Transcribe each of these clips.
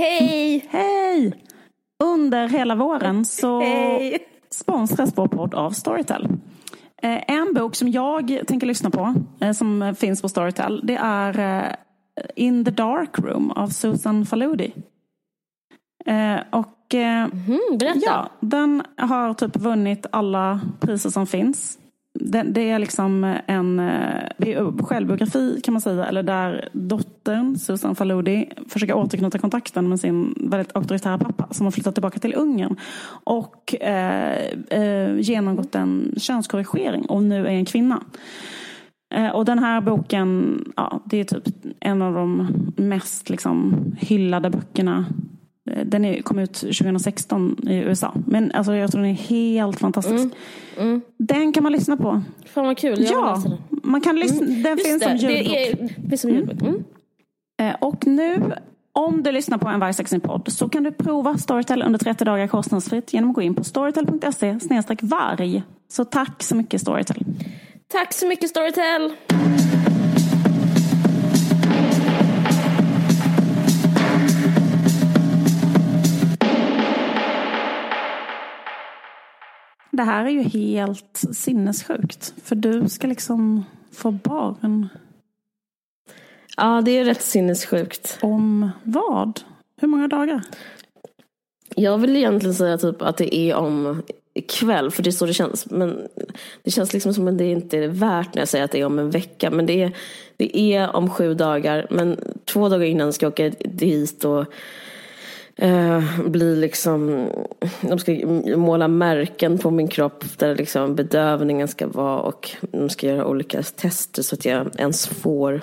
Hej! Hej! Under hela våren så Hej! sponsras vår podd av Storytel. Eh, En bok som jag tänker lyssna på, eh, som finns på Storytel, det är eh, In the Dark Room av Susan Faludi. Och Mm, berätta. ja, den har typ vunnit alla priser som finns. Det, det är liksom en eh, det är självbiografi kan man säga, eller där dottern Susan Faludi försöker återknyta kontakten med sin väldigt auktoritära pappa som har flyttat tillbaka till Ungern och eh, eh, genomgått en könskorrigering och nu är en kvinna. Eh, Och den här boken, ja, det är typ en av de mest liksom, hyllade böckerna. Eh, Den är, kom ut 2016 i USA. Men alltså, jag tror den är helt fantastisk. Den kan man lyssna på. Fan vad kul, jag ja, den. man kan lyssna. Den Just finns som det, ljudbok. det är, det som ljudbok. Mm. Eh, Och nu, om du lyssnar på en Vargsaxen-podd så kan du prova Storytel under 30 dagar kostnadsfritt genom att gå in på storytel.se varg. Så tack så mycket Storytel. Tack så mycket Storytel! Det här är ju helt sinnessjukt. För du ska liksom få barn. Ja, det är rätt sinnessjukt. Om vad? Hur många dagar? Jag vill egentligen säga typ att det är om ikväll, för det är så det känns. Men det känns liksom som att det inte är värt när jag säger att det är om en vecka. Men det är, det är om sju dagar. Men två dagar innan ska jag åka dit och eh, bli liksom, de ska måla märken på min kropp där liksom bedövningen ska vara och de ska göra olika tester så att jag ens får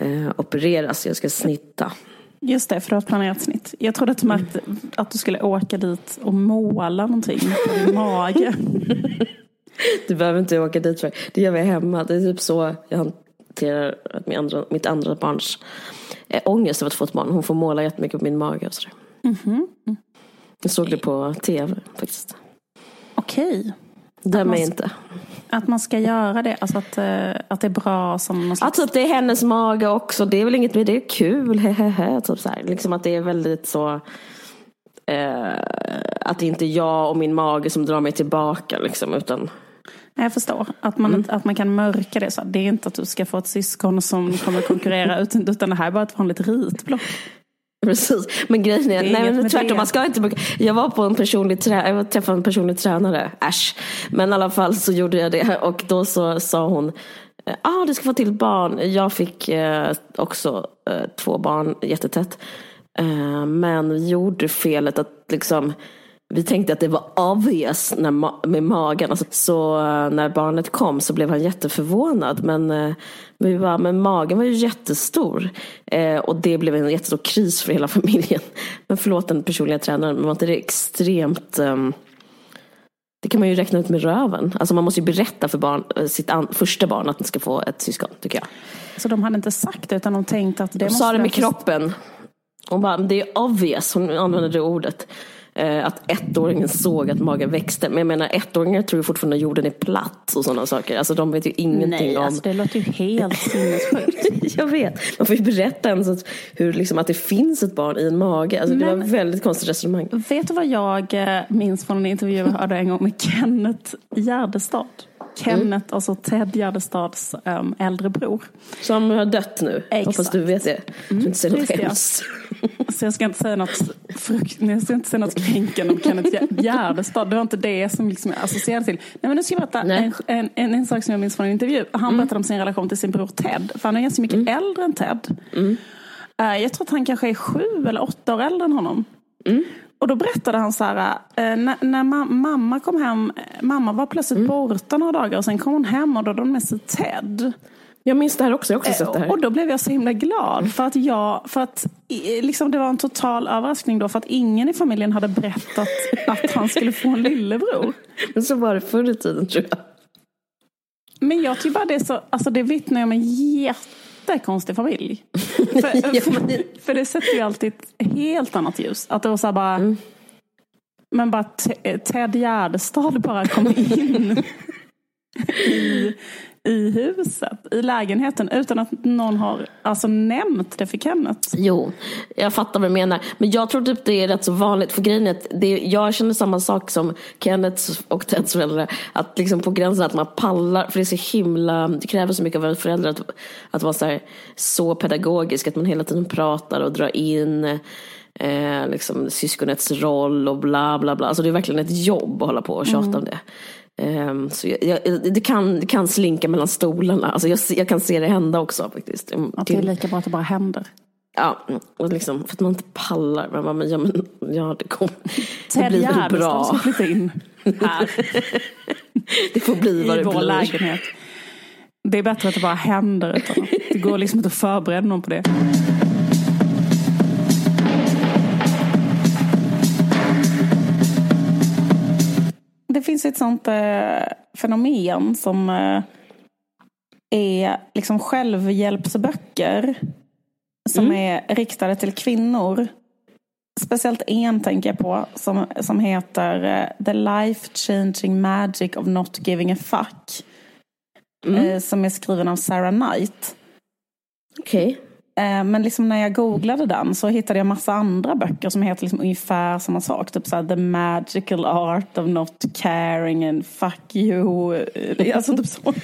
eh, opereras. Jag ska snitta. Just det, för du har planerat snitt. Jag trodde att du märkte att du skulle åka dit och måla någonting på din mage. Du behöver inte åka dit för det gör vi hemma. Det är typ så jag hanterar mitt andra, mitt andra barns eh, ångest över att få ett barn. Hon får måla jättemycket på min mage och sådär. Jag såg det på tv faktiskt. Okej. Döm mig man- inte. Att man ska göra det, alltså att, eh, att det är bra som någon slags... typ det är hennes mage också. Det är väl inget med det. är kul. Hehehe. Typ så här. Liksom att det är väldigt så. Eh, att det inte är jag och min mage som drar mig tillbaka. Liksom, utan Jag förstår. Att man, Mm. att man kan mörka det. Så. Det är inte att du ska få ett syskon som kommer konkurrera, utan, utan det här är bara ett vanligt ritblock. Precis, men grejen är, är nej men tvärtom, man ska inte bruka- Jag var på en personlig trä, jag träffade en personlig tränare, äsch. Men i alla fall så gjorde jag det och då så sa hon, ja ah, du ska få till barn. Jag fick eh, också eh, två barn jättetätt. Eh, men vi gjorde felet att liksom vi tänkte att det var obvious när ma- med magen. Alltså, så eh, när barnet kom så blev han jätteförvånad. Men, eh, vi bara, men magen var ju jättestor. Eh, och det blev en jättestor kris för hela familjen. Men förlåt den personliga tränaren, men var inte det extremt ehm, det kan man ju räkna ut med röven. Alltså man måste ju berätta för barn, eh, sitt an- första barn att den ska få ett syskon, tycker jag. Så de hade inte sagt det, utan de tänkte att det Hon måste sa det med kroppen. Hon bara, det är obvious, hon använde det ordet. Eh, att ettåringen såg att magen växte. Men jag menar ettåringar tror ju fortfarande att jorden är platt och sådana saker. Alltså de vet ju ingenting Nej, om... alltså det låter ju helt sinnessjukt. jag vet. Man får ju berätta ens att, hur, liksom, att det finns ett barn i en mage. Alltså, det var Men- ett väldigt konstigt resonemang. Vet du vad jag eh, minns från en intervju jag hörde en gång med Kenneth Gärdestad? Kenneth, alltså Ted Gärdestads um, äldre bror. Som har dött nu. Exakt. Hoppas du vet det. Du inte säger något hemskt. Så jag ska inte säga något, frukt, jag ska inte säga något kränkande om Kenneth Gär- Gärdestad. Det var inte det som liksom jag associerade till. Nej, men nu ska jag berätta en, en, en, en sak som jag minns från en intervju. Han berättade om sin relation till sin bror Ted. För han är ganska mycket äldre än Ted. Eh, Jag tror att han kanske är sju eller åtta år äldre än honom. Och då berättade han så här, eh, när, när ma- mamma kom hem, eh, mamma var plötsligt borta några dagar och sen kom hon hem och då hade hon med sig Ted. Jag minns det här också, jag har också sett det här. Och då blev jag så himla glad för att jag, för att liksom det var en total överraskning då för att ingen i familjen hade berättat att han skulle få en lillebror. Men så var det förr i tiden tror jag. Men jag tycker bara det är så, alltså det vittnar om en jättekonstig familj. För, för, för det sätter ju alltid ett helt annat ljus. Att det var så här bara, Mm. men bara Te- Ted Gärdestad bara kom in i, i huset, i lägenheten, utan att någon har alltså, nämnt det för Kenneth. Jo, jag fattar vad du menar. Men jag tror typ det är rätt så vanligt. För grejen är att det, jag känner samma sak som Kenneths och Teds föräldrar. Att liksom på gränsen att man pallar, för det är så himla, det kräver så mycket av våra föräldrar att, att vara så, här, så pedagogisk. Att man hela tiden pratar och drar in eh, liksom, syskonets roll och bla bla bla. Alltså det är verkligen ett jobb att hålla på och tjata mm. om det. Um, så jag, jag, det, kan, det kan slinka mellan stolarna. Alltså jag, jag kan se det hända också faktiskt. Att det är lika bra att det bara händer. Ja, och liksom, för att man inte pallar. Man bara, men, ja, men ja, det, kom, det blir väl bra. flytta in här. det får bli vad I det vår blir. lägenhet. Det är bättre att det bara händer. Utan det går liksom inte att förbereda någon på det. Det finns ett sånt eh, fenomen som eh, är liksom självhjälpsböcker som mm. är riktade till kvinnor. Speciellt en tänker jag på som, som heter eh, The Life Changing Magic of Not Giving a Fuck. Mm. Eh, som är skriven av Sarah Knight. Okej. Okay. Eh, men liksom när jag googlade den så hittade jag massa andra böcker som heter liksom ungefär samma sak. Typ så The Magical Art of Not Caring and Fuck You. Alltså typ sånt.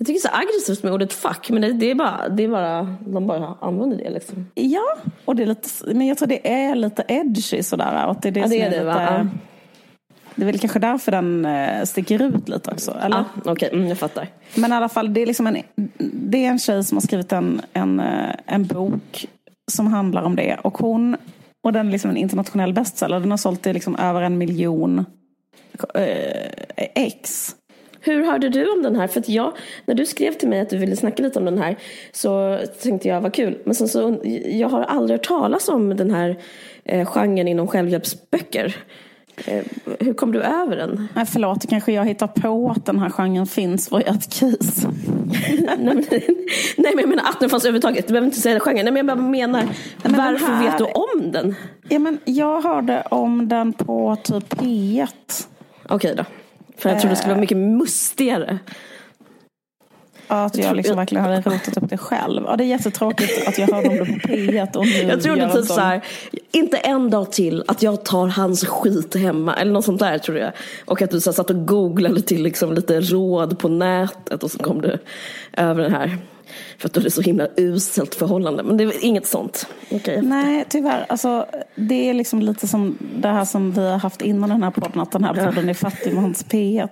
Jag tycker det är så aggressivt med ordet fuck, men det, det, är bara, det är bara, de bara använder det liksom. Ja, och det är lite, men jag tror det är lite edgy sådär. Och det är det ja, det är det lite, va? Det är väl kanske därför den eh, sticker ut lite också. Eller? Ah, Okej, okay. mm, jag fattar. Men i alla fall, det är, liksom en, det är en tjej som har skrivit en, en, eh, en bok som handlar om det. Och hon, och den är liksom en internationell bestseller. Den har sålt i liksom över en miljon eh, ex. Hur hörde du om den här? För att jag, när du skrev till mig att du ville snacka lite om den här så tänkte jag vad kul. Men sen så, jag har aldrig hört talas om den här eh, genren inom självhjälpsböcker. Eh, hur kom du över den? Nej, förlåt, kanske jag hittar på att den här genren finns för ett kris. nej, men, nej, men jag menar att den fanns överhuvudtaget. Du behöver inte säga genren. Nej, men jag bara menar, men varför här... vet du om den? Ja, men jag hörde om den på typ P1. Okej då. För jag trodde det skulle vara mycket mustigare. Ja, att jag, liksom verkligen hade rotat upp det själv. Ja, det är jättetråkigt att jag hörde om det på P1 och nu Jag trodde typ så här, inte en dag till att jag tar hans skit hemma. Eller något sånt där tror jag. Och att du så här, satt och googlade till liksom lite råd på nätet och så kom du över den här. För att du hade så himla uselt förhållande. Men det är inget sånt. Okay, Nej, tyvärr. Alltså, det är liksom lite som det här som vi har haft innan den här podden. Att den här podden är fattigmans P1.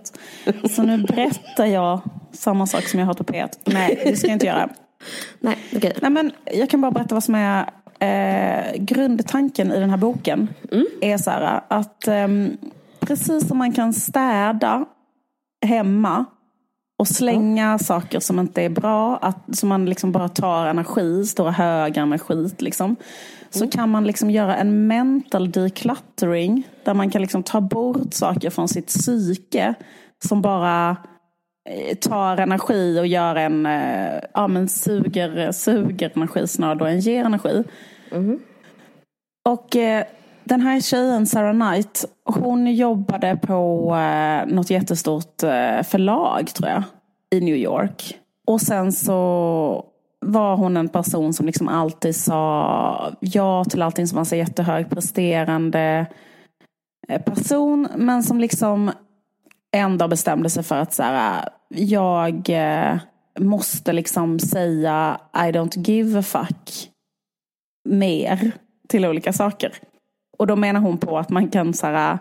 Så nu berättar jag samma sak som jag har på P1. Nej, det ska jag inte göra. Nej, okay. Nej, men jag kan bara berätta vad som är eh, grundtanken i den här boken. Mm. Är så här att eh, precis som man kan städa hemma och slänga saker som inte är bra, att, som man liksom bara tar energi, stora högar med skit. Liksom. Så mm. kan man liksom göra en mental decluttering där man kan liksom ta bort saker från sitt psyke som bara eh, tar energi och gör en, eh, ja men suger, suger energi snarare än ger energi. Mm. Och eh, den här tjejen, Sarah Knight, hon jobbade på eh, något jättestort eh, förlag tror jag. I New York. Och sen så var hon en person som liksom alltid sa ja till allting som var så jättehögpresterande eh, person. Men som liksom ändå bestämde sig för att så här, jag eh, måste liksom säga I don't give a fuck mer till olika saker. Och då menar hon på att man kan så här,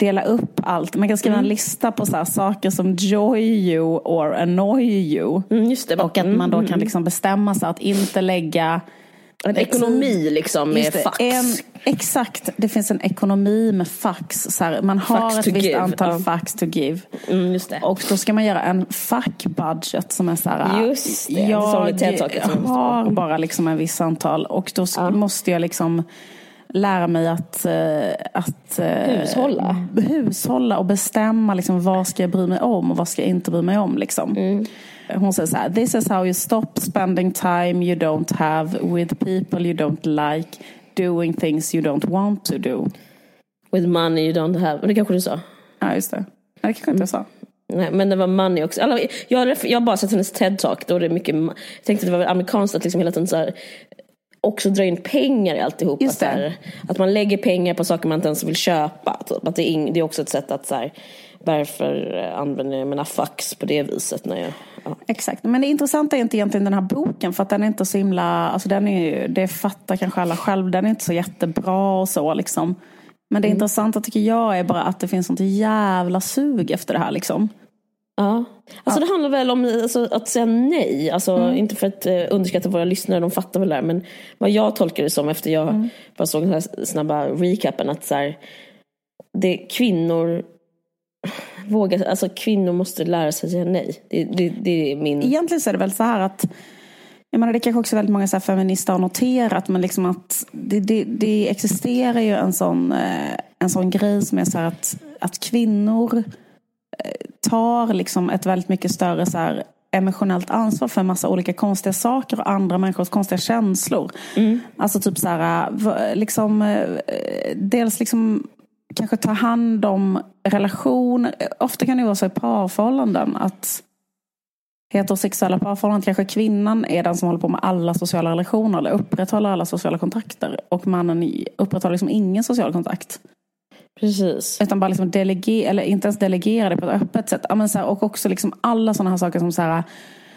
dela upp allt. Man kan skriva mm. en lista på så saker som joy you or annoy you. Mm, och att man då kan mm. liksom bestämma sig att inte lägga en ekonomi liksom med det, fax. En, exakt, det finns en ekonomi med fax. Så här, man har fax ett visst give. antal ja. fax to give. Mm, och då ska man göra en fack budget som är så här. Just det, jag har bara liksom en viss antal och då ja. måste jag liksom lära mig att, eh, att eh, hushålla. hushålla och bestämma liksom, vad ska jag bry mig om och vad ska jag inte bry mig om. Liksom. Mm. Hon säger så här, this is how you stop spending time you don't have with people you don't like doing things you don't want to do. With money you don't have. Det kanske du sa? Ja, just det. Det kanske inte jag sa. Nej, men det var money också. Alla, jag, jag har bara sett hennes TED-talk. Då är det mycket, jag tänkte att det var amerikanskt att liksom hela tiden så här, också dra in pengar i alltihop. Just Att, här, att man lägger pengar på saker man inte ens vill köpa. Typ. Att det, är det är också ett sätt att så här, varför eh, använder jag mina fax på det viset? När jag, ja. Exakt, men det intressanta är inte egentligen den här boken för att den är inte så himla, alltså den är ju, det fattar kanske alla själv, den är inte så jättebra och så liksom. Men det intressanta tycker jag är bara att det finns sånt jävla sug efter det här liksom. Ja. Alltså det handlar väl om alltså, att säga nej. Alltså, Inte för att eh, underskatta våra lyssnare, de fattar väl det här. Men vad jag tolkar det som efter jag bara såg den här snabba recapen. Att så här, det, kvinnor vågar, alltså kvinnor måste lära sig säga nej. Det, det, det är min... Egentligen så är det väl så här att jag menar, det kanske också väldigt många så feminister har noterat, men liksom att det, det, det existerar ju en sån, eh, en sån grej som är så här att, att kvinnor tar liksom ett väldigt mycket större så här, emotionellt ansvar för en massa olika konstiga saker och andra människors konstiga känslor. Alltså typ så här, liksom, eh, dels liksom kanske ta hand om relationer. Ofta kan det vara så i parförhållanden att heterosexuella parförhållanden kanske kvinnan är den som håller på med alla sociala relationer eller upprätthåller alla sociala kontakter och mannen upprätthåller liksom ingen social kontakt. Precis. Utan bara liksom delegera, eller inte ens delegera det på ett öppet sätt. Ja, men så här, och också liksom alla sådana här saker som så här,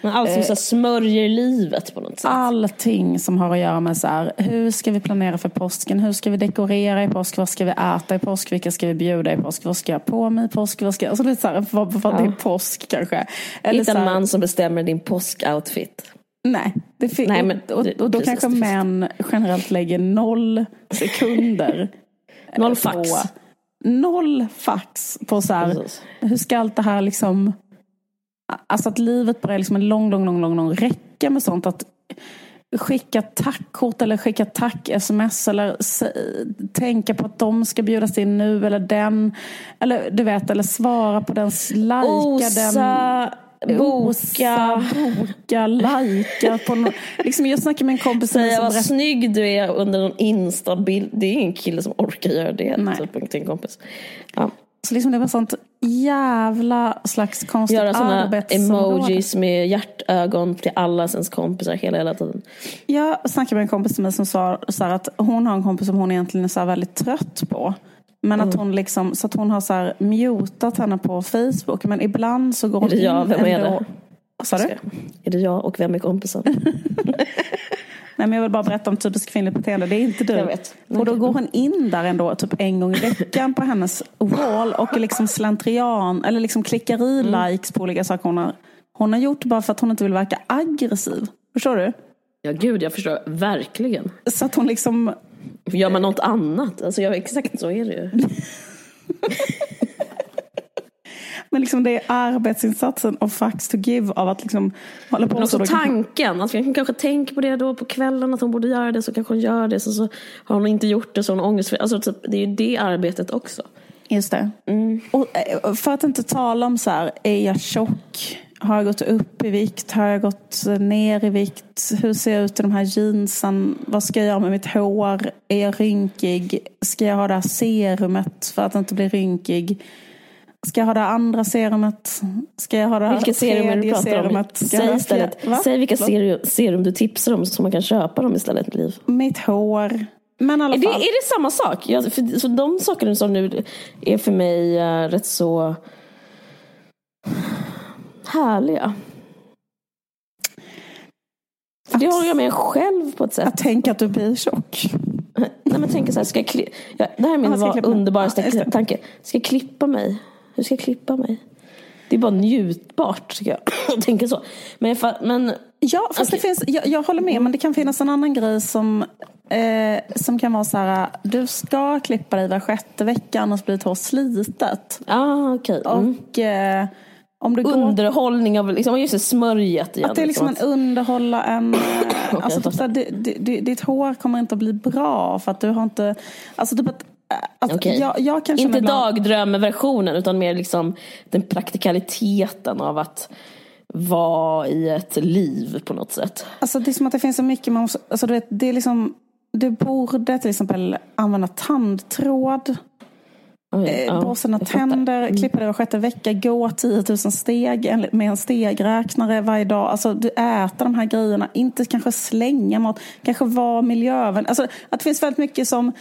Men allt som så här, smörjer livet på något sätt. allting som har att göra med så här, hur ska vi planera för påsken? Hur ska vi dekorera i påsk? Vad ska vi äta i påsk? Vilka ska vi bjuda i påsk? Vad ska jag på mig i påsk? Vad ska, alltså är så här, vad, vad det är påsk kanske. Eller Hitta en man som bestämmer din påskoutfit. Nej, det Nej, men och, och, och då precis, kanske män generellt lägger noll sekunder Noll på- fax. Noll fax på så här, Precis. hur ska allt det här liksom Alltså att livet börjar liksom en lång, lång, lång, lång, lång räcka med sånt. Att skicka tackkort eller skicka tack-sms eller tänka på att de ska bjudas in nu eller den. Eller du vet, eller svara på den, lajka den. Boka, boka, lajka på liksom Jag snackade med en kompis säga som vad berättade snygg du är under någon instabild. Det är ingen kille som orkar göra det. Nej. Typ, till en kompis. Ja. Så liksom det var sånt jävla slags konstigt Göra sådana emojis med hjärtögon till alla ens kompisar hela, hela tiden. Jag snackade med en kompis till mig som sa så att hon har en kompis som hon egentligen är så väldigt trött på. Men Mm. att hon liksom, så att hon har så här mutat henne på Facebook. Men ibland så går hon Är det jag? in Vem är det? Sa du? Är det jag och vem är kompisen? Nej men jag vill bara berätta om typiskt kvinnligt beteende. Det är inte du. Jag vet. Och då går hon in där ändå typ en gång i veckan på hennes wall och liksom slentrian eller liksom klickar i Mm. likes på olika saker hon har. Hon har gjort bara för att hon inte vill verka aggressiv. Förstår du? Ja gud, jag förstår verkligen. Så att hon liksom Gör man något annat? Alltså, jag, exakt så är det ju. Men liksom det är arbetsinsatsen och fax to give av att liksom hålla på Men också så. tanken, att hon kanske tänker på det då på kvällen att hon borde göra det så kanske hon gör det så, så har hon inte gjort det så hon ångest alltså, typ, Det är ju det arbetet också. Just det. Och eh, för att inte tala om så här, är jag tjock? Har jag gått upp i vikt? Har jag gått ner i vikt? Hur ser jag ut i de här jeansen? Vad ska jag göra med mitt hår? Är jag rynkig? Ska jag ha det här serumet för att inte bli rynkig? Ska jag ha det andra serumet? Ska jag ha det här Vilket serum du pratar om? serumet? Ha Säg istället, Va? säg vilka serum, serum du tipsar om så man kan köpa dem istället Liv. Mitt hår. Men i alla Är det, är det samma sak? Jag, för, så de sakerna som nu är för mig eh, rätt så härliga. För det har jag med själv på ett sätt. Att tänka att du blir tjock. Nej men tänk så här, ska jag kli- ja, det här är min var- mig? underbaraste Ja, tanke. Ska jag klippa mig? Hur ska jag klippa mig? Det är bara njutbart tycker jag. tänka så. Men, jag, men Ja, fast Okej. det finns, jag, jag håller med, men det kan finnas en annan grej som, eh, som kan vara så här, du ska klippa dig var sjätte vecka annars blir ditt hår slitet. ah, okej. Mm. Och eh, om du går, Underhållning av, liksom, just det, smörjet igen. att det är liksom en underhålla en, eh, alltså typ fattar. så här, det, det, det, ditt hår kommer inte att bli bra för att du har inte, alltså typ att, eh, att Okej. jag, jag Inte ibland- dagdrömversionen utan mer liksom den praktikaliteten av att vara i ett liv på något sätt. Alltså det är som att det finns så mycket man måste, alltså du vet, det är liksom, du borde till exempel använda tandtråd. Oj, eh, borsta fattar. Mm. tänder, klippa dig var sjätte vecka, gå 10 000 steg med en stegräknare varje dag. Alltså du äter de här grejerna, inte kanske slänga mat, kanske vara miljövän. Alltså att det finns väldigt mycket som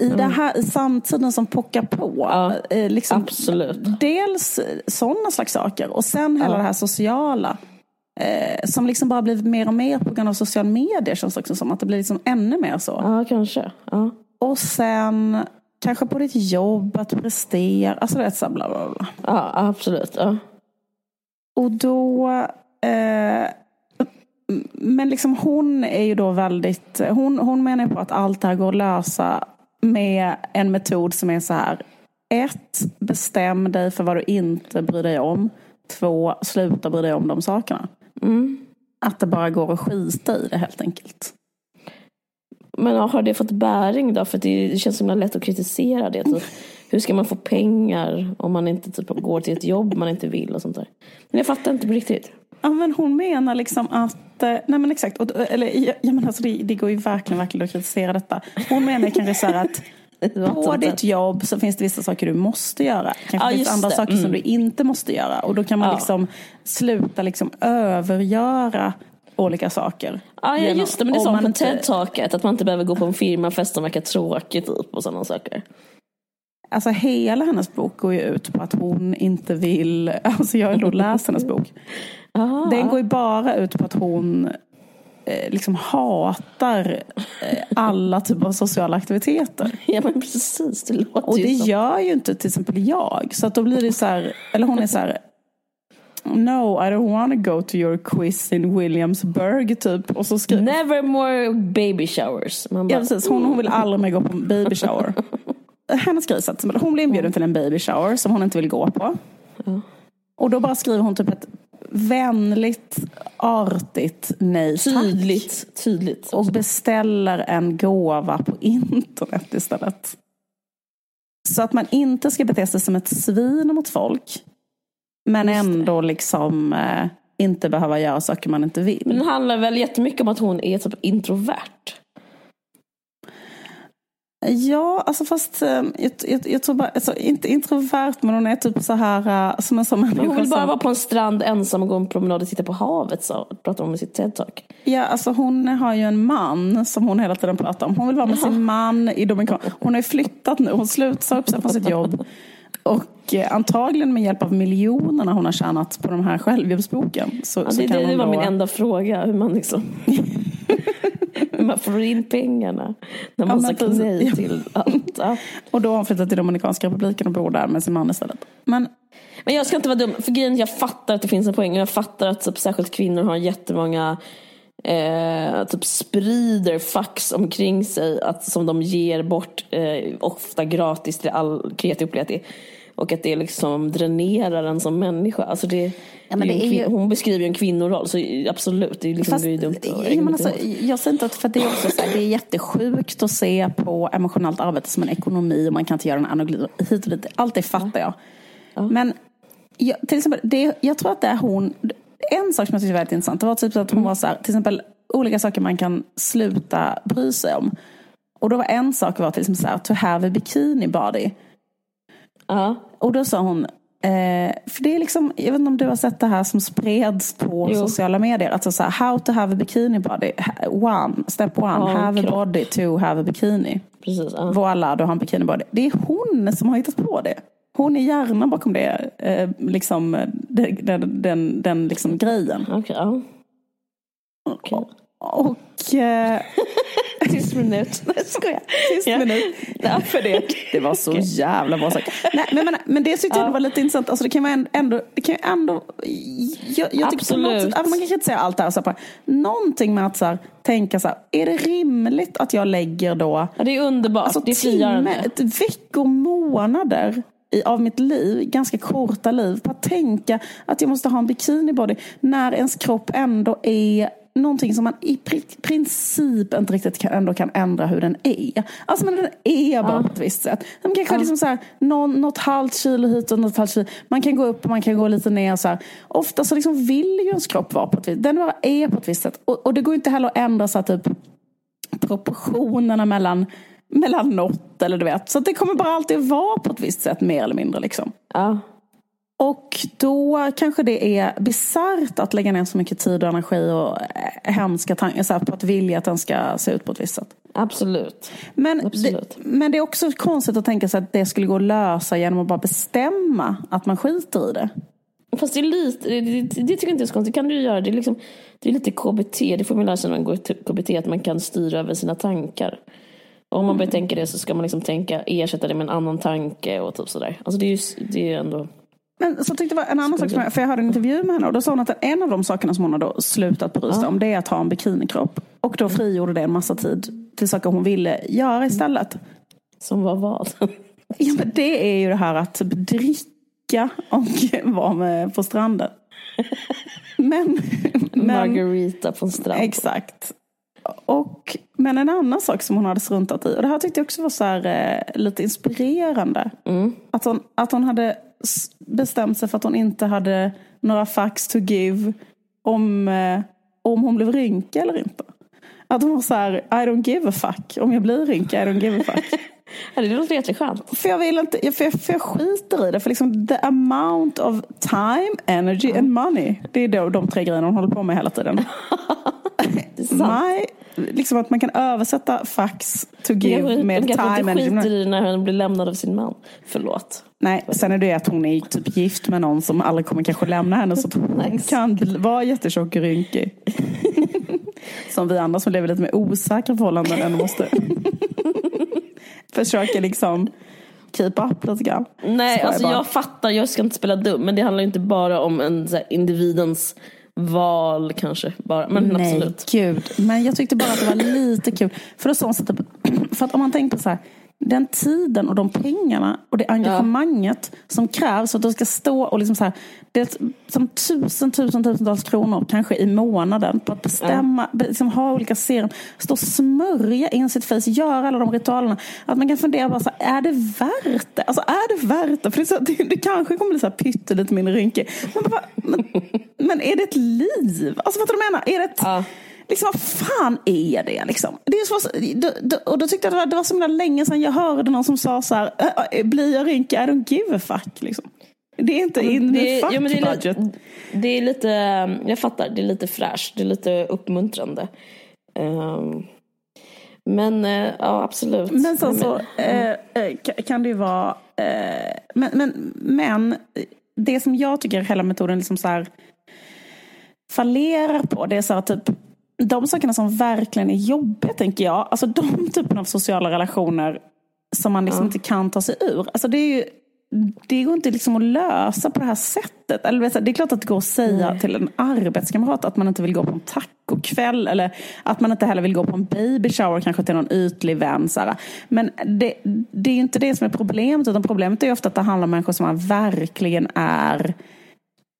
i, det här, i samtiden som pockar på. Mm. Ja, Eh, liksom, absolut. Dels sådana slags saker och sen hela Ja. det här sociala. Eh, som liksom bara blivit mer och mer på grund av sociala medier känns det också som. Att det blir liksom ännu mer så. Ja, kanske. Ja. Och sen kanske på ditt jobb att prestera. Alltså det är så bla bla bla. ja, absolut. Ja. Och då... Eh, men liksom hon är ju då väldigt... Hon, hon menar på att allt det här går att lösa med en metod som är så här. Ett, bestäm dig för vad du inte bryr dig om. Två, sluta bry dig om de sakerna. Mm. Att det bara går att skita i det helt enkelt. Men har det fått bäring då? För det, det känns så himla lätt att kritisera det. Typ. Hur ska man få pengar om man inte typ, går till ett jobb man inte vill och sånt där. Men jag fattar inte på riktigt. Ja, men hon menar liksom att, eh, nej men exakt, och, eller, ja, men alltså det, det går ju verkligen, verkligen att kritisera detta. Hon menar kanske så här att på ditt jobb så finns det vissa saker du måste göra. Kanske Ja, finns just andra det. saker som Mm. du inte måste göra. Och då kan man Ja. liksom sluta liksom övergöra olika saker. Ja, ja just det. Men det sa man på inte- TED-taket. Att man inte behöver gå på en firmafest som verkar tråkig typ. Och sådana saker. Alltså hela hennes bok går ju ut på att hon inte vill, alltså jag har då läst hennes bok. Aha. Den går ju bara ut på att hon eh, liksom hatar eh, alla typer av sociala aktiviteter. Ja men precis. Det låter Och ju det som... gör ju inte till exempel jag. Så att då blir det så här, eller hon är så här No, I don't want to go to your quiz in Williamsburg typ. Och så skriver Never more baby showers. Man bara, Ja, precis. Hon, hon vill aldrig mer gå på en baby shower. Hennes grej hon blir inbjuden till en baby shower som hon inte vill gå på. Och då bara skriver hon typ ett vänligt, artigt nej tack. Tydligt. Tydligt. Och beställer en gåva på internet istället. Så att man inte ska bete sig som ett svin mot folk. Men Just det. ändå liksom eh, inte behöva göra saker man inte vill. Men det handlar väl jättemycket om att hon är typ introvert. Ja, alltså fast eh, jag, jag, jag tror bara, alltså, inte introvert men hon är typ så här eh, som en sån Men hon människa vill bara vara på en strand ensam och gå en promenad och titta på havet. Så pratar hon med sitt TED-talk. Ja, alltså hon har ju en man som hon hela tiden pratar om. Hon vill vara med sin man i Dominikan. Hon har ju flyttat nu, hon slutar upp sig från sitt jobb. Och eh, antagligen med hjälp av miljonerna hon har tjänat på den här självhjälpsboken. Så, Ja, så det, kan det, var då- min enda fråga. Hur man liksom... hur man får in pengarna. När man Ja, sagt nej till allt. Ja. Och då har hon flyttat till Dominikanska republiken och bor där med sin man istället. Men Men jag ska inte vara dum. För grejen jag fattar att det finns en poäng. Och jag fattar att typ, särskilt kvinnor har jättemånga eh, typ sprider fax omkring sig att, som de ger bort eh, ofta gratis till all kreativ upplevelse. Och att det liksom dränerar en som människa. Alltså det, Ja, det det ju- Hon beskriver ju en kvinnoroll, så absolut, det är, liksom, Fast, det är dumt. ja, men alltså, jag säger inte att för det är också så här, det är jättesjukt att se på emotionellt arbete som en ekonomi och man kan inte göra en analogi hit och dit. Allt det fattar jag. Men jag, till exempel, det, jag tror att det är hon, en sak som jag tycker är väldigt intressant, det var typ så att hon var så här, till exempel olika saker man kan sluta bry sig om. Och då var en sak var till exempel så här, to have a bikini body. Ja. Och då sa hon, eh, för det är liksom, jag vet inte om du har sett det här som spreds på Jo. sociala medier. Alltså så här, how to have a bikini body. One, step one, Ja, have a body, two, have a bikini. Precis, ja. Voila, du har en bikini body. Det är hon som har hittat på det. Hon är hjärnan bakom det, eh, liksom, den, den, den, den liksom grejen. Okej, ja. Okej. Och... Eh, Tyst minut. Skojar. Tyst Ja. minut. Ja, för det. Det var så jävla bra sagt. Nej, men, men, men det tyckte jag Ja. var lite intressant. Alltså, det kan man ändå... Det kan ju ändå jag, jag Absolut. sätt, om man kan kritisera allt det här. Så här, någonting med att så här, tänka så här, är det rimligt att jag lägger då Ja, det är underbart. alltså, det är timme, veckor, månader i, av mitt liv, ganska korta liv, på att tänka att jag måste ha en bikinibody när ens kropp ändå är någonting som man i pri- princip inte riktigt kan, ändå kan ändra hur den är. Alltså men den är bara på ett visst sätt. Den kanske liksom så här, någon, något halvt kilo hit och något halvt kilo. Man kan gå upp och man kan gå lite ner. Så här. Ofta så liksom vill ju ens kropp vara på ett visst Den bara är på ett visst sätt. Och, och det går inte heller att ändra så här, typ proportionerna mellan mellan något eller du vet. Så det kommer bara alltid vara på ett visst sätt mer eller mindre liksom. Ja. Och då kanske det är bisarrt att lägga ner så mycket tid och energi och eh, hemska tankar på att vilja att den ska se ut på ett visst sätt. Absolut. Men, Absolut. Det, men det är också konstigt att tänka sig att det skulle gå att lösa genom att bara bestämma att man skiter i det. Fast det är lite, det, det, det tycker jag inte är så konstigt. Det kan du göra. Det är, liksom, det är lite KBT. Det får man lära sig när man går till KBT. Att man kan styra över sina tankar. Om man börjar tänka det så ska man liksom tänka ersätta det med en annan tanke och typ sådär. Alltså det är ju det är ändå. Men så tyckte jag var en annan sak, som jag, för jag hörde en intervju med henne och då sa hon att en av de sakerna som hon har då slutat bry sig Ja. om det är att ha en bikinikropp. Och då frigjorde det en massa tid till saker hon ville göra istället. Som var vad? Ja, men det är ju det här att dricka och vara med på stranden. Men, men Margarita på en strand. exakt. Och, men en annan sak som hon hade struntat i, och det här tyckte jag också var så här, eh, lite inspirerande. Mm. Att, hon, att hon hade bestämt sig för att hon inte hade några facts to give om, eh, om hon blev rynkig eller inte. Att hon var så här, I don't give a fuck. Om jag blir rynkig, I don't give a fuck. Det låter jätteskönt. För jag vill inte, för jag, för jag skiter i det. För liksom the amount of time, energy and money. Det är då de tre grejerna hon håller på med hela tiden. Det är sant. Liksom att man kan översätta facts to give med kanske time, inte skiter i när hon blir lämnad av sin man. Förlåt. Nej, sen är det att hon är typ gift med någon som aldrig kommer kanske lämna henne. Så att hon Nice. kan vara jättetjock och rynkig. som vi andra som lever lite med osäkra förhållanden ändå måste försöka liksom keep up lite grann. Nej, alltså bara. jag fattar, jag ska inte spela dum. Men det handlar inte bara om en så här, individens val kanske. Bara. Men Nej, absolut. gud. Men jag tyckte bara att det var lite kul. För, då så, så typ, för att om man tänker på så här, den tiden och de pengarna och det engagemanget som krävs för att du ska stå och liksom så här, det är som tusen, tusen, tusentals kronor kanske i månaden på att bestämma, be- liksom ha olika serum, stå och smörja in sitt face, göra alla de ritualerna. Att man kan fundera bara så här, är det värt det? Alltså är det värt det? För det, så, det, det kanske kommer bli så här pyttelite mindre rynkig. Men, bara, men, men är det ett liv? Alltså vad du menar? Är det ett, Ja. Liksom, vad fan är det liksom? Det är så, och då tyckte jag det var, det var så himla länge sedan jag hörde någon som sa så här, "Äh, äh, blir jag rynkig, I don't give a fuck. Liksom. Det är inte in Det fuck men det, är budget. lite, det är lite, jag fattar, det är lite fräscht, det är lite uppmuntrande. Ehm, men eh, ja, absolut. Men sen så eh, eh, ka- kan det ju vara, eh, men, men, men det som jag tycker hela metoden liksom så här fallerar på, det är så här typ de sakerna som verkligen är jobbiga tänker jag, alltså de typen av sociala relationer som man liksom inte kan ta sig ur. Alltså det är ju det går inte liksom att lösa på det här sättet. Eller det är klart att det går att säga till en arbetskamrat att man inte vill gå på en tacokväll. Eller att man inte heller vill gå på en baby shower kanske till någon ytlig vän. Så. Men det, det är ju inte det som är problemet. Utan problemet är ju ofta att det handlar om människor som man verkligen är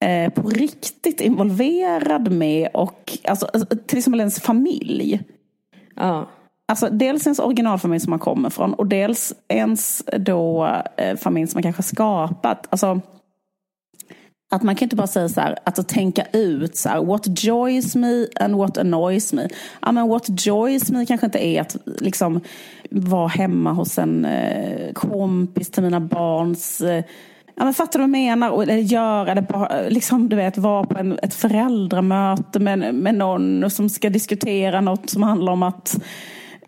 eh, på riktigt involverad med. Och alltså, till exempel ens familj. Ja. Alltså dels ens originalfamilj som man kommer från och dels ens då eh, familj som man kanske har skapat. Alltså, att man kan inte bara säga så här, att, att tänka ut så här, what joys me and what annoys me. Ja, men what joys me kanske inte är att liksom vara hemma hos en eh, kompis till mina barns eh, Ja, men fattar du vad jag menar? Och- Eller göra det bara, liksom, du vet, vara på en, ett föräldramöte med, med någon som ska diskutera något som handlar om att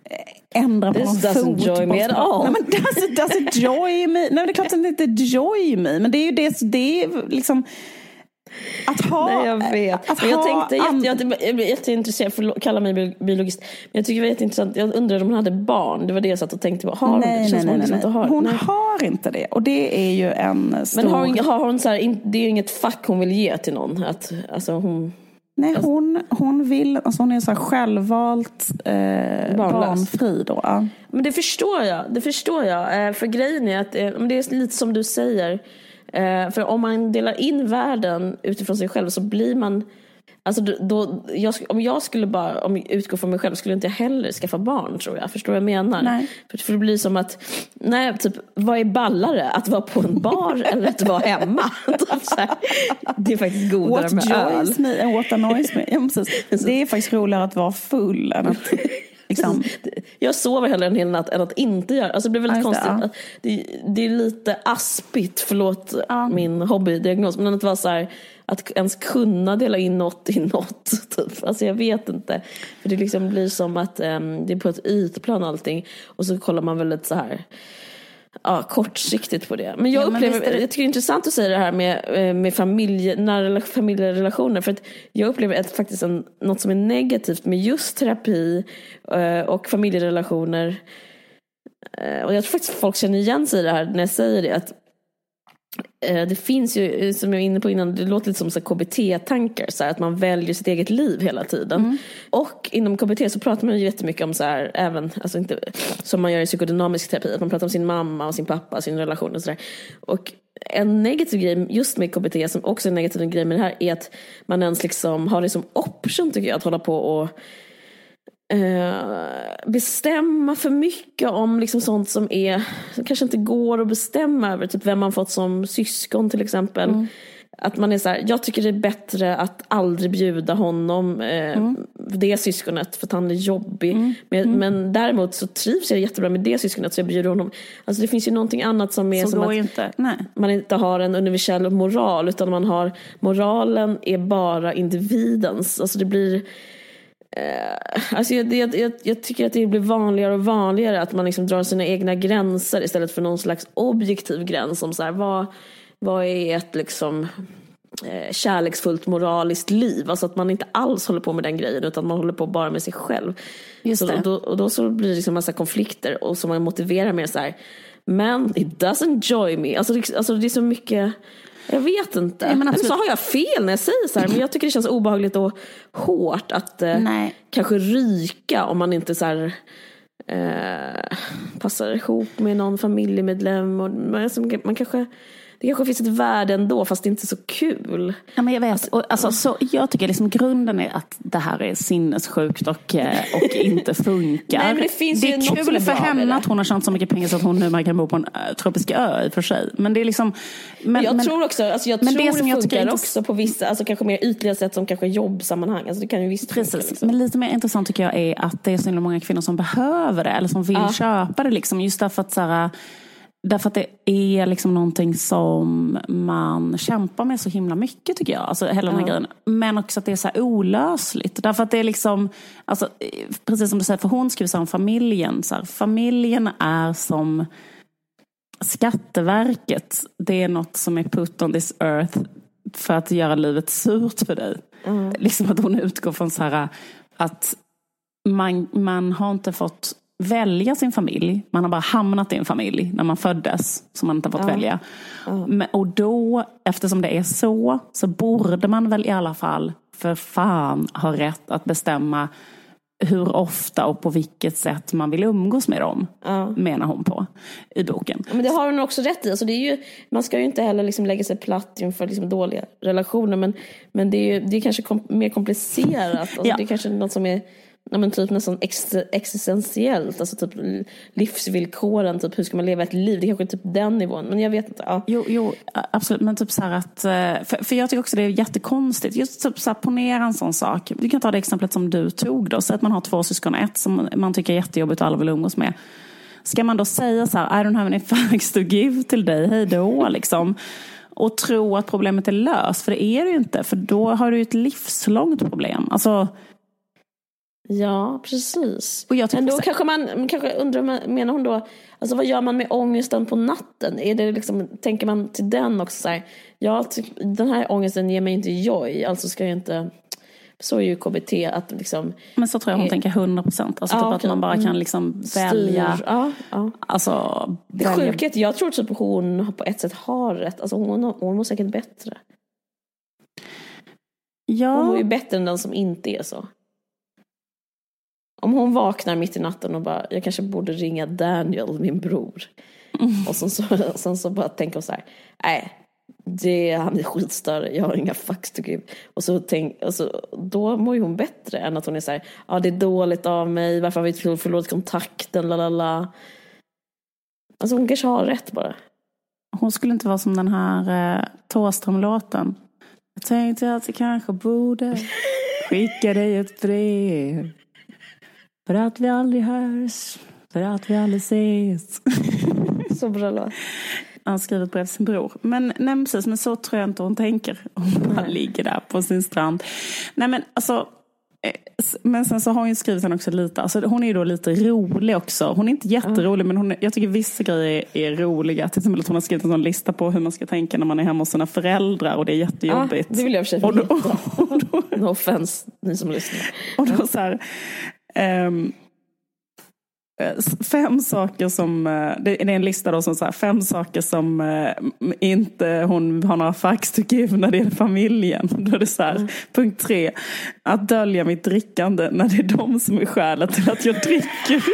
eh, ändra på This någon doesn't joy me at all. Nej, men does, it, does it joy me? Nej, det är klart att det inte joy me. Men det är ju det, det är liksom att ha... Nej, jag vet. Att Men jag ha tänkte, jätte, jag, jag blev jätteintresserad, för att kalla mig bio- biologist. Men jag tycker det var jätteintressant, jag undrade om hon hade barn. Det var det jag satt och tänkte på. Har hon? det Nej, känns nej, nej, liksom nej. har. Hon nej. har inte det. Och det är ju en stor... Men har hon, har hon så här, det är ju inget fack hon vill ge till någon. Att, alltså hon, Nej, hon, hon vill... Alltså hon är så här självvalt eh, Barnlös. barnfri då. Ja. Men det förstår jag. Det förstår jag. Eh, För grejen är att eh, det är lite som du säger. Eh, För om man delar in världen utifrån sig själv så blir man Alltså då, jag, om jag skulle bara om jag utgår från mig själv skulle inte jag heller skaffa barn tror jag. Förstår du vad jag menar? Nej. För, för det blir som att, nej typ vad är ballare? Att vara på en bar eller att vara hemma? Typ det är faktiskt godare What med öl. joys me and what annoys me. Ja, precis. Det är faktiskt roligare att vara full än att liksom. Jag sover hellre en hel natt än att inte göra alltså Det blir väldigt Ja, det, konstigt. Det, det är lite aspigt, förlåt Ja. min hobbydiagnos, men att vara så här, att ens kunna dela in något i något. Typ. Alltså jag vet inte. För det liksom blir som att em, det är på ett ytplan allting och så kollar man väldigt så här ja, kortsiktigt på det. Men jag Ja, men upplever, det- jag tycker det är intressant att säga det här med, eh, med familje, nära rela- familjerelationer. För att jag upplever ett, faktiskt en, något som är negativt med just terapi eh, och familjerelationer. Eh, Och jag tror faktiskt folk känner igen sig i det här när jag säger det. Att det finns ju, eh, som jag var inne på innan, det låter lite som KBT-tankar. Så här, att man väljer sitt eget liv hela tiden. Och inom KBT så pratar man ju jättemycket om så här, även, alltså inte som man gör i psykodynamisk terapi, att man pratar om sin mamma och sin pappa, sin relation och sådär. Och en negativ grej just med KBT, som också är en negativ grej med det här, är att man ens liksom har det som option tycker jag, att hålla på och eh, bestämma för mycket om liksom sånt som är som kanske inte går att bestämma över. Typ vem man fått som syskon till exempel. Att man är så här, jag tycker det är bättre att aldrig bjuda honom, eh, det syskonet, för att han är jobbig. Men, men däremot så trivs jag jättebra med det syskonet så jag bjuder honom. Alltså det finns ju någonting annat som är Så som att inte. Man inte har en universell moral utan man har moralen är bara individens. Alltså det blir eh, alltså jag, jag, jag, jag tycker att det blir vanligare och vanligare att man liksom drar sina egna gränser istället för någon slags objektiv gräns som så här, vad, vad är ett liksom eh, kärleksfullt moraliskt liv. Alltså att man inte alls håller på med den grejen utan man håller på bara med sig själv. Just så, då, och då så blir det liksom massa konflikter och som man motiverar med så här men it doesn't joy me. Alltså, det- alltså det är så mycket jag vet inte. Nej, men Eller så absolut. har jag fel när jag säger så här. Men jag tycker det känns obehagligt och hårt att eh, kanske ryka om man inte så här, eh, passar ihop med någon familjemedlem. Och, man, man kanske, det kanske finns ett värde ändå fast det är inte så kul. Ja, men jag vet. Och, alltså, så, jag tycker liksom grunden är att det här är sinnessjukt och, eh, och inte funkar. Nej, men det finns ju är kul är för henne det. att hon har tjänat så mycket pengar så att hon numera kan bo på en ö, tropisk ö i och för sig. Men det är liksom... Men, jag men, tror också, alltså jag men tror det det, som jag tycker funkar är också på vissa, alltså kanske mer ytliga sätt som kanske jobbsammanhang. Alltså det kan ju visst funka. Precis, Liksom. men lite mer intressant tycker jag är att det är så himla många kvinnor som behöver det eller som vill Ja. köpa det. Liksom, just därför att, så här, därför att det är liksom någonting som man kämpar med så himla mycket tycker jag. Alltså hela den här Ja. grejen. Men också att det är så olösligt. Därför att det är liksom, alltså, precis som du säger, för hon skriver om familjen. Så här, familjen är som Skatteverket. Det är något som är put on this earth för att göra livet surt för dig. Liksom att hon utgår från så här att man, man har inte fått välja sin familj. Man har bara hamnat i en familj när man föddes som man inte har fått välja. Men, och då, eftersom det är så, så borde man väl i alla fall för fan ha rätt att bestämma hur ofta och på vilket sätt man vill umgås med dem. Menar hon på i boken. Men det har hon också rätt i. Alltså det är ju, man ska ju inte heller liksom lägga sig platt inför liksom dåliga relationer. Men, men det är, ju, det är kanske kom, mer komplicerat. Alltså Ja. Det är kanske något som är ja, men typ nästan ex, existentiellt. Alltså typ livsvillkoren. Typ hur ska man leva ett liv? Det är kanske är typ den nivån. Men jag vet inte. Ja. Jo, jo, absolut. Men typ så här att, eh, för, för jag tycker också det är jättekonstigt. Just typ så här, ponera en sån sak. Vi kan ta det exemplet som du tog då. Säg att man har två syskon, ett som man tycker är jättejobbigt och alla vill umgås med. Ska man då säga så här, I don't have any facts to give till dig, hej då, liksom. Och tro att problemet är löst, för det är det ju inte. För då har du ju ett livslångt problem. Alltså, Ja, precis. Och jag Men då kanske man kanske undrar, men- menar hon då, alltså vad gör man med ångesten på natten? Är det liksom, tänker man till den också så här, ja, ty- den här ångesten ger mig inte joy, alltså ska jag inte, så är ju KBT, att liksom men så tror jag hon Eh, tänker 100 procent. Alltså ja, typ att man bara kan Mm. liksom styr. välja. Ja, ja. Alltså, Det är att jag tror typ hon på ett sätt har rätt, alltså hon, hon mår säkert bättre. Hon Ja, mår ju bättre än den som inte är så. Om hon vaknar mitt i natten och bara, jag kanske borde ringa Daniel, min bror. Och sen så, sen så bara tänker hon så här, nej, det, han är skitstörre, jag har inga fucks to give. Och så tänk, och så, då mår ju hon bättre än att hon är så här, ja det är dåligt av mig, varför har vi inte förlorat kontakten, la la la. Alltså hon kanske har rätt bara. hon skulle inte vara som den här eh, Thåström-låten. Jag tänkte att jag kanske borde skicka dig ett brev. För att vi aldrig hörs, för att vi aldrig ses. Så bra låt. Han har skrivit brev till sin bror. Men, nej, precis, men så tror jag inte hon tänker. Om han ligger där på sin strand. Nej men alltså. eh, Men sen så har hon ju skrivit den också lite, alltså hon är ju då lite rolig också. Hon är inte jätterolig men hon jag tycker vissa grejer är, är roliga. Till exempel att hon har skrivit en sån lista på hur man ska tänka när man är hemma hos sina föräldrar och det är jättejobbigt. Ja, det vill jag för sig och då, veta. och då, No offense, ni som lyssnar. och då så här, eh, fem saker som, eh, det är en lista då som så här, fem saker som eh, inte hon har några facts to give när det gäller familjen. Då är det så här, Mm. punkt tre, att dölja mitt drickande när det är de som är skälet till att jag dricker.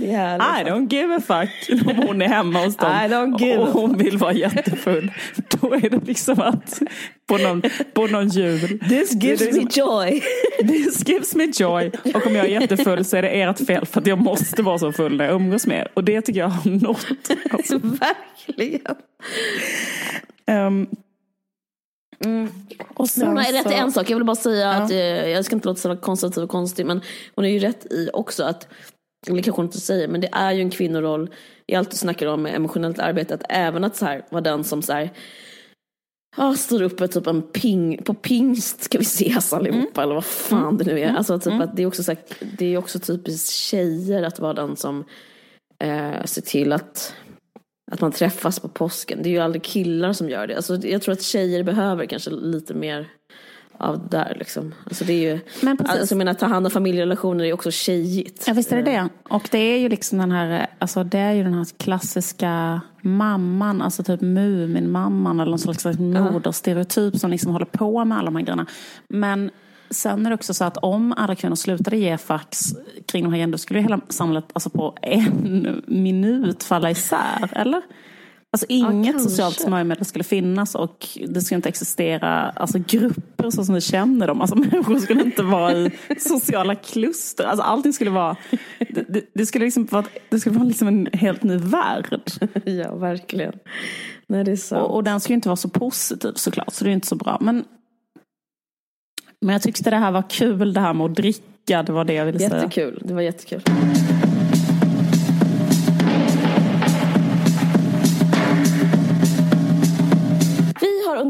Det är. I don't give a fuck om hon är hemma hos dem och hon vill vara jättefull. Då är det liksom att på någon, på någon jul. This gives Det är me liksom- joy. This gives me joy. Och om jag är jättefull så är det ert fel för att jag måste vara så full när jag umgås med er. Och det tycker jag har nått. Alltså, Verkligen. ehm, och sen Hon har rätt i en sak. Jag vill bara säga att, eh, jag ska inte låta så konservativ och konstig, men hon är ju rätt i också att, eller kanske hon inte säger, men det är ju en kvinnoroll i allt du snackar om med emotionellt arbete, att även att så här, vara den som så här, Ja, står upp med typ en ping, på pingst ska vi ses allihopa eller vad fan det nu är. Alltså typ att det är också så här, det är också typiskt tjejer att vara den som eh, ser till att, att man träffas på påsken. Det är ju aldrig killar som gör det. Alltså, jag tror att tjejer behöver kanske lite mer av där liksom. Alltså det är ju, Men precis. alltså jag menar ta hand om familjerelationer är också tjejigt. Ja visst är det det. Och det är ju liksom den här, alltså det är ju den här klassiska mamman, alltså typ Muminmamman eller någon slags moderstereotyp som liksom håller på med alla de här grejerna. Men sen är det också så att om alla kvinnor slutade ge fax kring de här grejerna, då skulle ju hela samhället alltså på en minut falla isär, eller? Alltså inget kanske. socialt smörjmedel skulle finnas och det skulle inte existera alltså, grupper så som vi känner dem. Alltså människor skulle inte vara i sociala kluster. Alltså allting skulle vara, det, det, skulle liksom vara, det skulle vara liksom en helt ny värld. ja, verkligen. Nej, det är sant. Och, och den skulle inte vara så positiv såklart, så det är inte så bra. Men, men jag tyckte det här var kul, det här med att dricka, det var det jag ville säga. Jättekul, det var jättekul.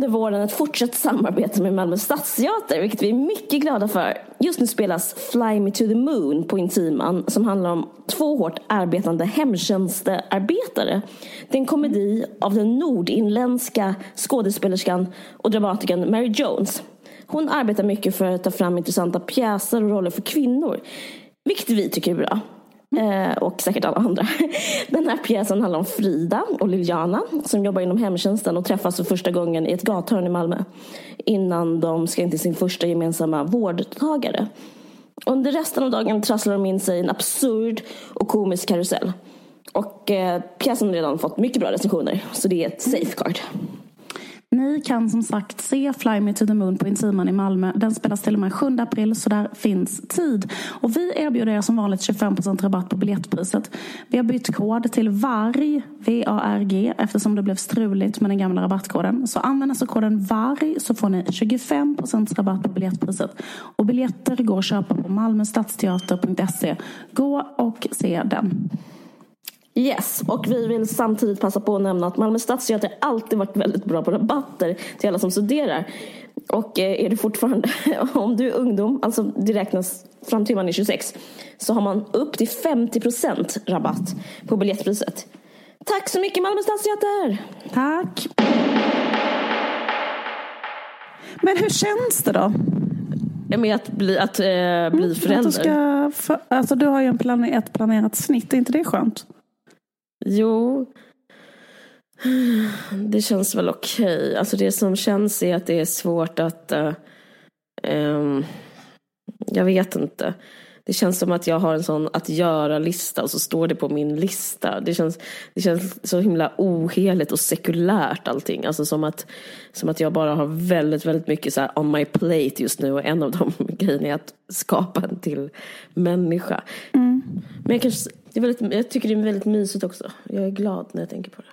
Under våren ett fortsatt samarbete med Malmö Stadsteater, vilket vi är mycket glada för. Just nu spelas Fly Me To The Moon på Intiman, som handlar om två hårt arbetande hemtjänstearbetare. Det är en komedi av den nordinländska skådespelerskan och dramatikern Mary Jones. Hon arbetar mycket för att ta fram intressanta pjäser och roller för kvinnor, vilket vi tycker är bra. Mm. Eh, och säkert alla andra. Den här pjäsen handlar om Frida och Liliana som jobbar inom hemtjänsten och träffas för första gången i ett gathörn i Malmö innan de ska in till sin första gemensamma vårdtagare. Under resten av dagen trasslar de in sig i en absurd och komisk karusell. Och eh, pjäsen har redan fått mycket bra recensioner, så det är ett safeguard. Ni kan som sagt se Fly Me To The Moon på Intiman i Malmö. Den spelas till och med 7 april så där finns tid. Och vi erbjuder er som vanligt 25% rabatt på biljettpriset. Vi har bytt kod till VARG, V-A-R-G, eftersom det blev struligt med den gamla rabattkoden. Så använd alltså koden VARG så får ni 25% rabatt på biljettpriset. Och biljetter går att köpa på malmöstadsteater.se. Gå och se den. Yes, och vi vill samtidigt passa på att nämna att Malmö Stadsteater alltid varit väldigt bra på rabatter till alla som studerar. Och eh, är du fortfarande, om du är ungdom, alltså det räknas fram till man är 26, så har man upp till 50% rabatt på biljettpriset. Tack så mycket Malmö Stadsteater! Tack! Men hur känns det då? Med att bli, att, eh, bli Att förälder. du, ska, för, alltså du har ju en plan, ett planerat snitt, är inte det skönt? Jo, det känns väl okej. Alltså det som känns är att det är svårt att... eh, ehm, jag vet inte. Det känns som att jag har en sån att göra-lista och så står det på min lista. Det känns, det känns så himla oheligt och sekulärt allting. Alltså som att, som att jag bara har väldigt, väldigt mycket så on my plate just nu och en av de grejerna är att skapa en till människa. Men jag, kanske, det är väldigt, jag tycker det är väldigt mysigt också. Jag är glad när jag tänker på det.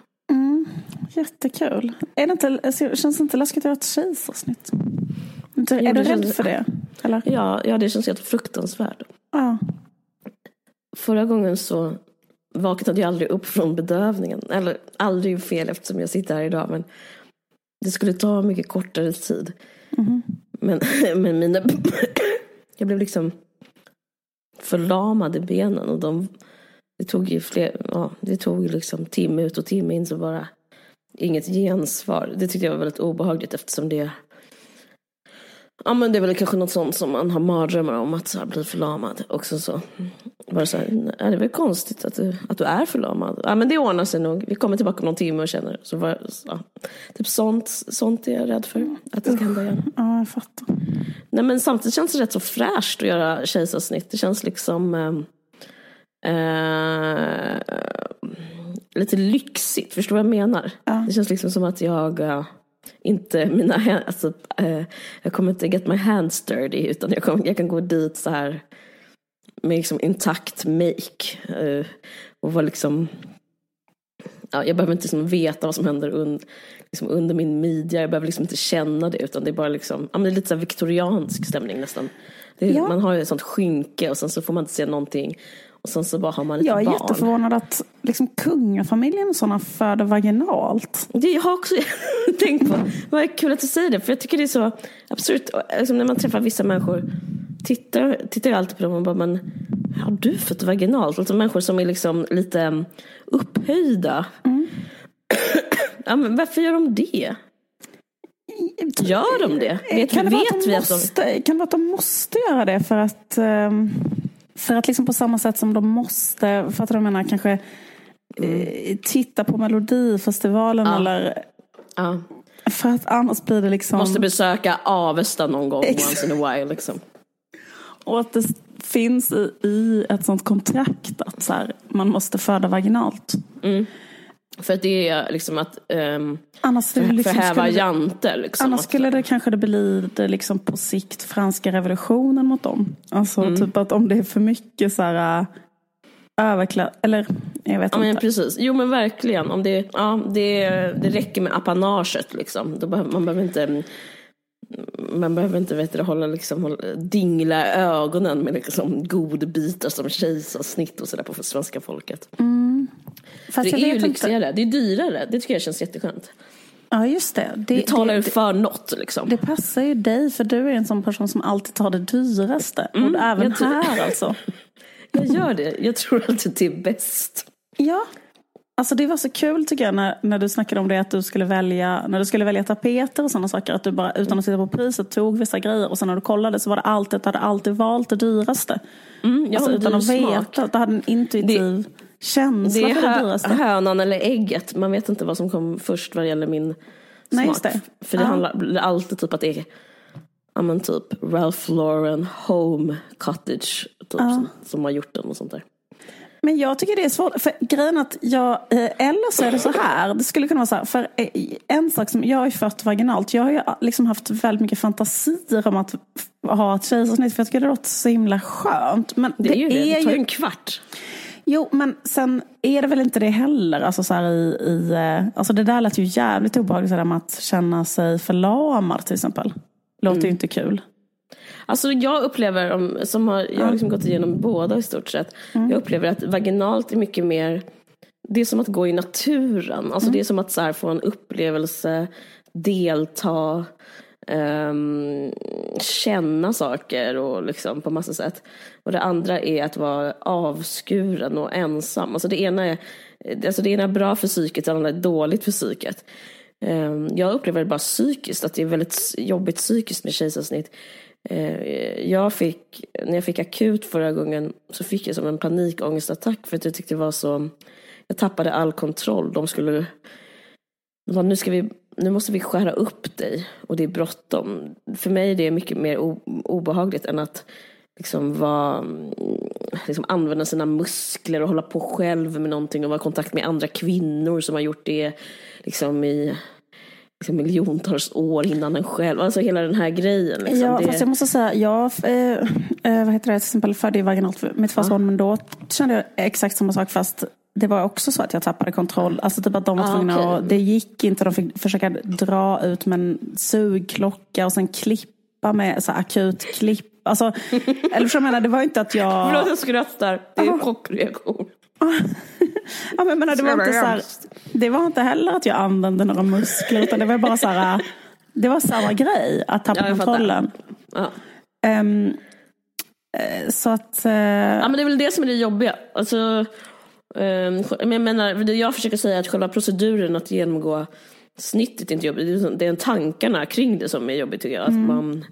Jättekul. Är det inte, känns det inte läskigt att göra ett kejsarsnitt? Inte- Jo, Är du rädd känns- för det? Eller? Ja, ja, det känns helt fruktansvärt. Ja. Förra gången så vaknade jag aldrig upp från bedövningen. Eller aldrig fel eftersom jag sitter här idag. Men det skulle ta mycket kortare tid. Mhm. Men, men mina... jag blev liksom förlamad i benen. Och de, det tog ju fler, ja, det tog liksom timme ut och timme in så bara inget gensvar. Det tyckte jag var väldigt obehagligt eftersom det Ja men det är väl kanske något sånt som man har mardrömmar om att så här, bli förlamad. Också så. Bara så här, nej, det är väl konstigt att du, att du är förlamad. Ja men det ordnar sig nog. Vi kommer tillbaka om någon timme och känner. Så var, ja. Typ sånt, sånt är jag rädd för. Att det ska hända igen. ja, jag fattar. Nej men samtidigt känns det rätt så fräscht att göra kejsarsnitt. Det känns liksom eh, lite lyxigt. Förstår du vad jag menar? Ja. Det känns liksom som att jag eh, inte mina alltså, eh, jag kommer inte get my hands dirty utan jag, kommer, jag kan gå dit så här med liksom intakt make. Eh, och vara liksom ja, jag behöver inte liksom veta vad som händer un, liksom under min midja. Jag behöver liksom inte känna det utan det är bara liksom, ja, men det är lite så viktoriansk stämning nästan. Är, Ja. Man har ju ett sånt skynke och sen så får man inte se någonting. Och sen så bara har man ett Jag är barn. jätteförvånad att liksom, kungafamiljen och sådana föder vaginalt. Det jag har också tänkt på. Vad kul att du säger det. För jag tycker det är så absurt. Alltså när man träffar vissa människor. Tittar, tittar jag alltid på dem och bara, men har du fött vaginalt? Alltså människor som är liksom lite um, upphöjda. ja, men varför gör de det? Gör de det? Vet, kan, det vet att de vi att de... måste, kan det vara att de måste göra det för att ehm, för att liksom på samma sätt som de måste, för att de menar kanske eh, titta på Melodifestivalen Ja. eller Ja, för att annars blir det liksom måste besöka Avesta någon gång Exakt. once in a while. Liksom. och att det finns i, i ett sånt kontrakt att så här, man måste föda vaginalt. För att det är liksom att um, Annars, det liksom, förhäva janter. Liksom, annars skulle det kanske det bli det liksom på sikt franska revolutionen mot dem. Alltså Mm. typ att om det är för mycket så här överklass, eller jag vet Ja men inte. precis, jo men verkligen. Om det, ja, det, det räcker med apanaget liksom. Då behöver, man behöver inte man behöver inte vet du, hålla, liksom, hålla, dingla ögonen med liksom, godbitar som kejsarsnitt och sådär på svenska folket. Fast det är ju lyxigare, det är dyrare. Det tycker jag känns jätteskönt. Ja just det. Det, Det talar ju för något liksom. det passar ju dig för du är en sån person som alltid tar det dyraste. och även Mm, jag tror- här alltså. Jag gör det, jag tror alltid det är bäst. Ja. Alltså det var så kul tycker jag när, när du snackade om det att du skulle välja, när du skulle välja tapeter och sådana saker. Att du bara utan att titta på priset tog vissa grejer och sen när du kollade så var det alltid att du hade alltid valt det dyraste. Mm, Alltså utan att smak. veta, du hade en intuitiv känsla Det är för det dyraste. hönan eller ägget. Man vet inte vad som kom först vad det gäller min Nej, smak. det. För det Ja. handlar det är alltid typ att det är ja, men typ Ralph Lauren Home Cottage typ, som, som har gjort den och sånt där. Men jag tycker det är svårt, för grejen att jag, eh, eller så är det så här, det skulle kunna vara så här, för eh, en sak som, jag är född vaginalt, jag har ju liksom haft väldigt mycket fantasier om att ha ett kejsarsnitt, för jag tycker det låter så himla skönt. Men Det är ju det, det tar ju ju, en kvart. jo men sen är det väl inte det heller, alltså så i, i eh, alltså det där lät ju jävligt obehagligt, det där med att känna sig förlamad till exempel. Låter ju inte kul. Alltså jag upplever, om, som har, jag har liksom gått igenom båda i stort sett. Jag upplever att vaginalt är mycket mer, det är som att gå i naturen. Alltså det är som att så här, få en upplevelse, delta, ehm, känna saker och liksom på massa sätt. Och det andra är att vara avskuren och ensam. Alltså det ena är, alltså det ena är bra för psyket, det andra är dåligt för psyket. Ehm, Jag upplever det bara psykiskt, att det är väldigt jobbigt psykiskt med kejsarsnitt. Eh, jag fick, när jag fick akut förra gången så fick jag som en panikångestattack för att jag tyckte det var så, jag tappade all kontroll. De skulle, de bara, nu, ska vi, nu måste vi skära upp dig och det är bråttom. För mig är det mycket mer obehagligt än att liksom vara, mm, liksom använda sina muskler och hålla på själv med någonting och vara i kontakt med andra kvinnor som har gjort det liksom i liksom miljontals år innan en själv. Alltså hela den här grejen. Liksom. Ja, det, fast jag måste säga, jag eh, eh, vad heter det, till exempel födde ju vaginalt mitt första barn, men då kände jag exakt samma sak fast det var också så att jag tappade kontroll. Alltså typ att de var Ah, tvungna okej. att, det gick inte, de fick försöka dra ut med en sugklocka och sen klippa med så här akut klipp. Alltså, eller för jag menar, det var inte att jag... Förlåt jag skrattar, det är en chockreaktion. ja, men menar, det, var inte så här, det var inte heller att jag använde några muskler utan det var bara så här, det var samma grej, att tappa Ja, kontrollen. Ehm, eh, så att... eh, Ja men det är väl det som är det jobbiga. Alltså, men jag menar, det jag försöker säga är att själva proceduren att genomgå snittet är inte jobbigt. Det är- tankarna kring det som är jobbigt tycker jag. Att man,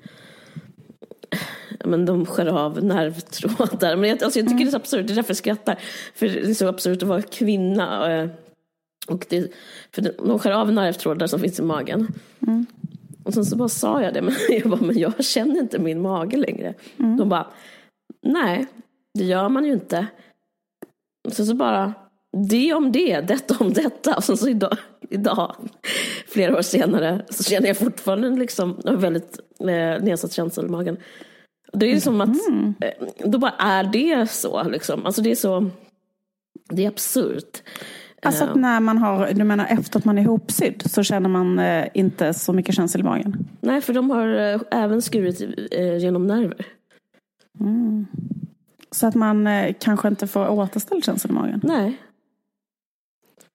ja, men de skär av nervtrådar. Men jag, alltså, jag tycker det är så absurt, det är därför jag skrattar. För det är så absurt att vara kvinna. eh, Och det, för de skär av nervtrådar som finns i magen. Och sen så bara sa jag det, men jag bara, men jag känner inte min mage längre. De bara, nej, det gör man ju inte. Och sen så bara, det om det, detta om detta. Och sen så idag, idag flera år senare, så känner jag fortfarande liksom, har väldigt eh, nedsatt känsla i magen. Det är som att, eh, då bara är det så liksom. Alltså det är så, det är absurt. Alltså att när man har, du menar efter att man är ihopsydd så känner man eh, inte så mycket känsel i magen? Nej, för de har eh, även skurit eh, genom nerver. Så att man eh, kanske inte får återställd känsel i magen? Nej.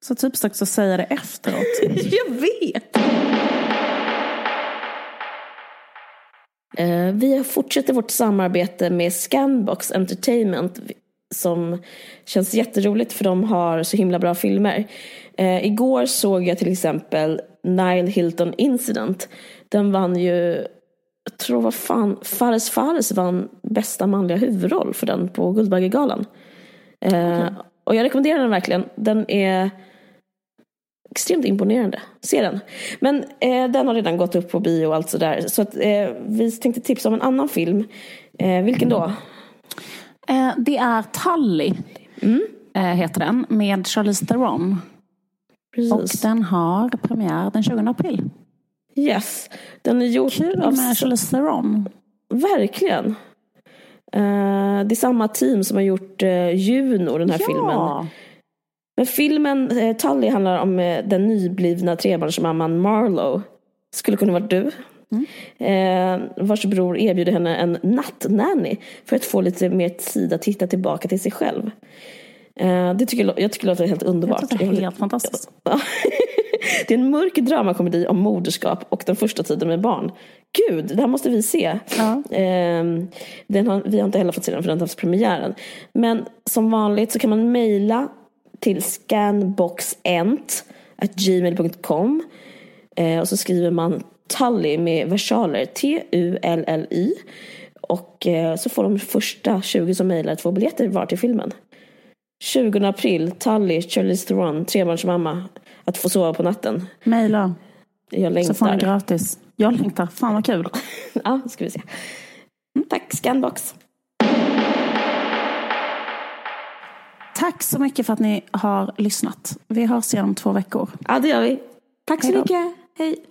Så typiskt också att säga det efteråt. Jag vet! Eh, Vi fortsätter vårt samarbete med Scanbox Entertainment som känns jätteroligt för de har så himla bra filmer. Eh, igår såg jag till exempel Nile Hilton Incident. Den vann ju, jag tror vad fan, Fares Fares vann bästa manliga huvudroll för den på Guldbaggegalan. Eh, Och jag rekommenderar den verkligen. Den är extremt imponerande. Se den. Men eh, den har redan gått upp på bio och allt sådär. Så att, eh, vi tänkte tipsa om en annan film. Eh, vilken då? Eh, det är Tully, eh, heter den, med Charlize Theron. Och Precis. den har premiär den 20 april. Yes. Den är gjord Kul av... med Charlize Theron. Verkligen. Eh, det är samma team som har gjort Juno, den här filmen. Men filmen eh, Tully handlar om eh, den nyblivna trebarnsmamman Marlowe. Skulle kunna vara du. Eh, vars bror erbjuder henne en nattnanny för att få lite mer tid att titta tillbaka till sig själv. Eh, det tycker jag, jag tycker det låter helt underbart. Jag det är helt fantastiskt. Det är en mörk dramakomedi om moderskap och den första tiden med barn. Gud, det här måste vi se. Ja. Den har, vi har inte heller fått se den för den har haft premiären. Men som vanligt så kan man mejla till scanboxent.gmail.com eh, och så skriver man Tully med versaler, T-U-L-L-Y. Och eh, så får de första 20 som mejlar två biljetter var till filmen. 20 april, Tully, Charlize Theron, trebarnsmamma. Att få sova på natten. Mejla Jag så får ni längtar. gratis. Jag längtar. Fan vad kul. Ja, ska vi se. Mm, Tack, Scanbox. Tack så mycket för att ni har lyssnat. Vi hörs igen om två veckor. Ja, det gör vi. Tack så Hej då. mycket. Hej.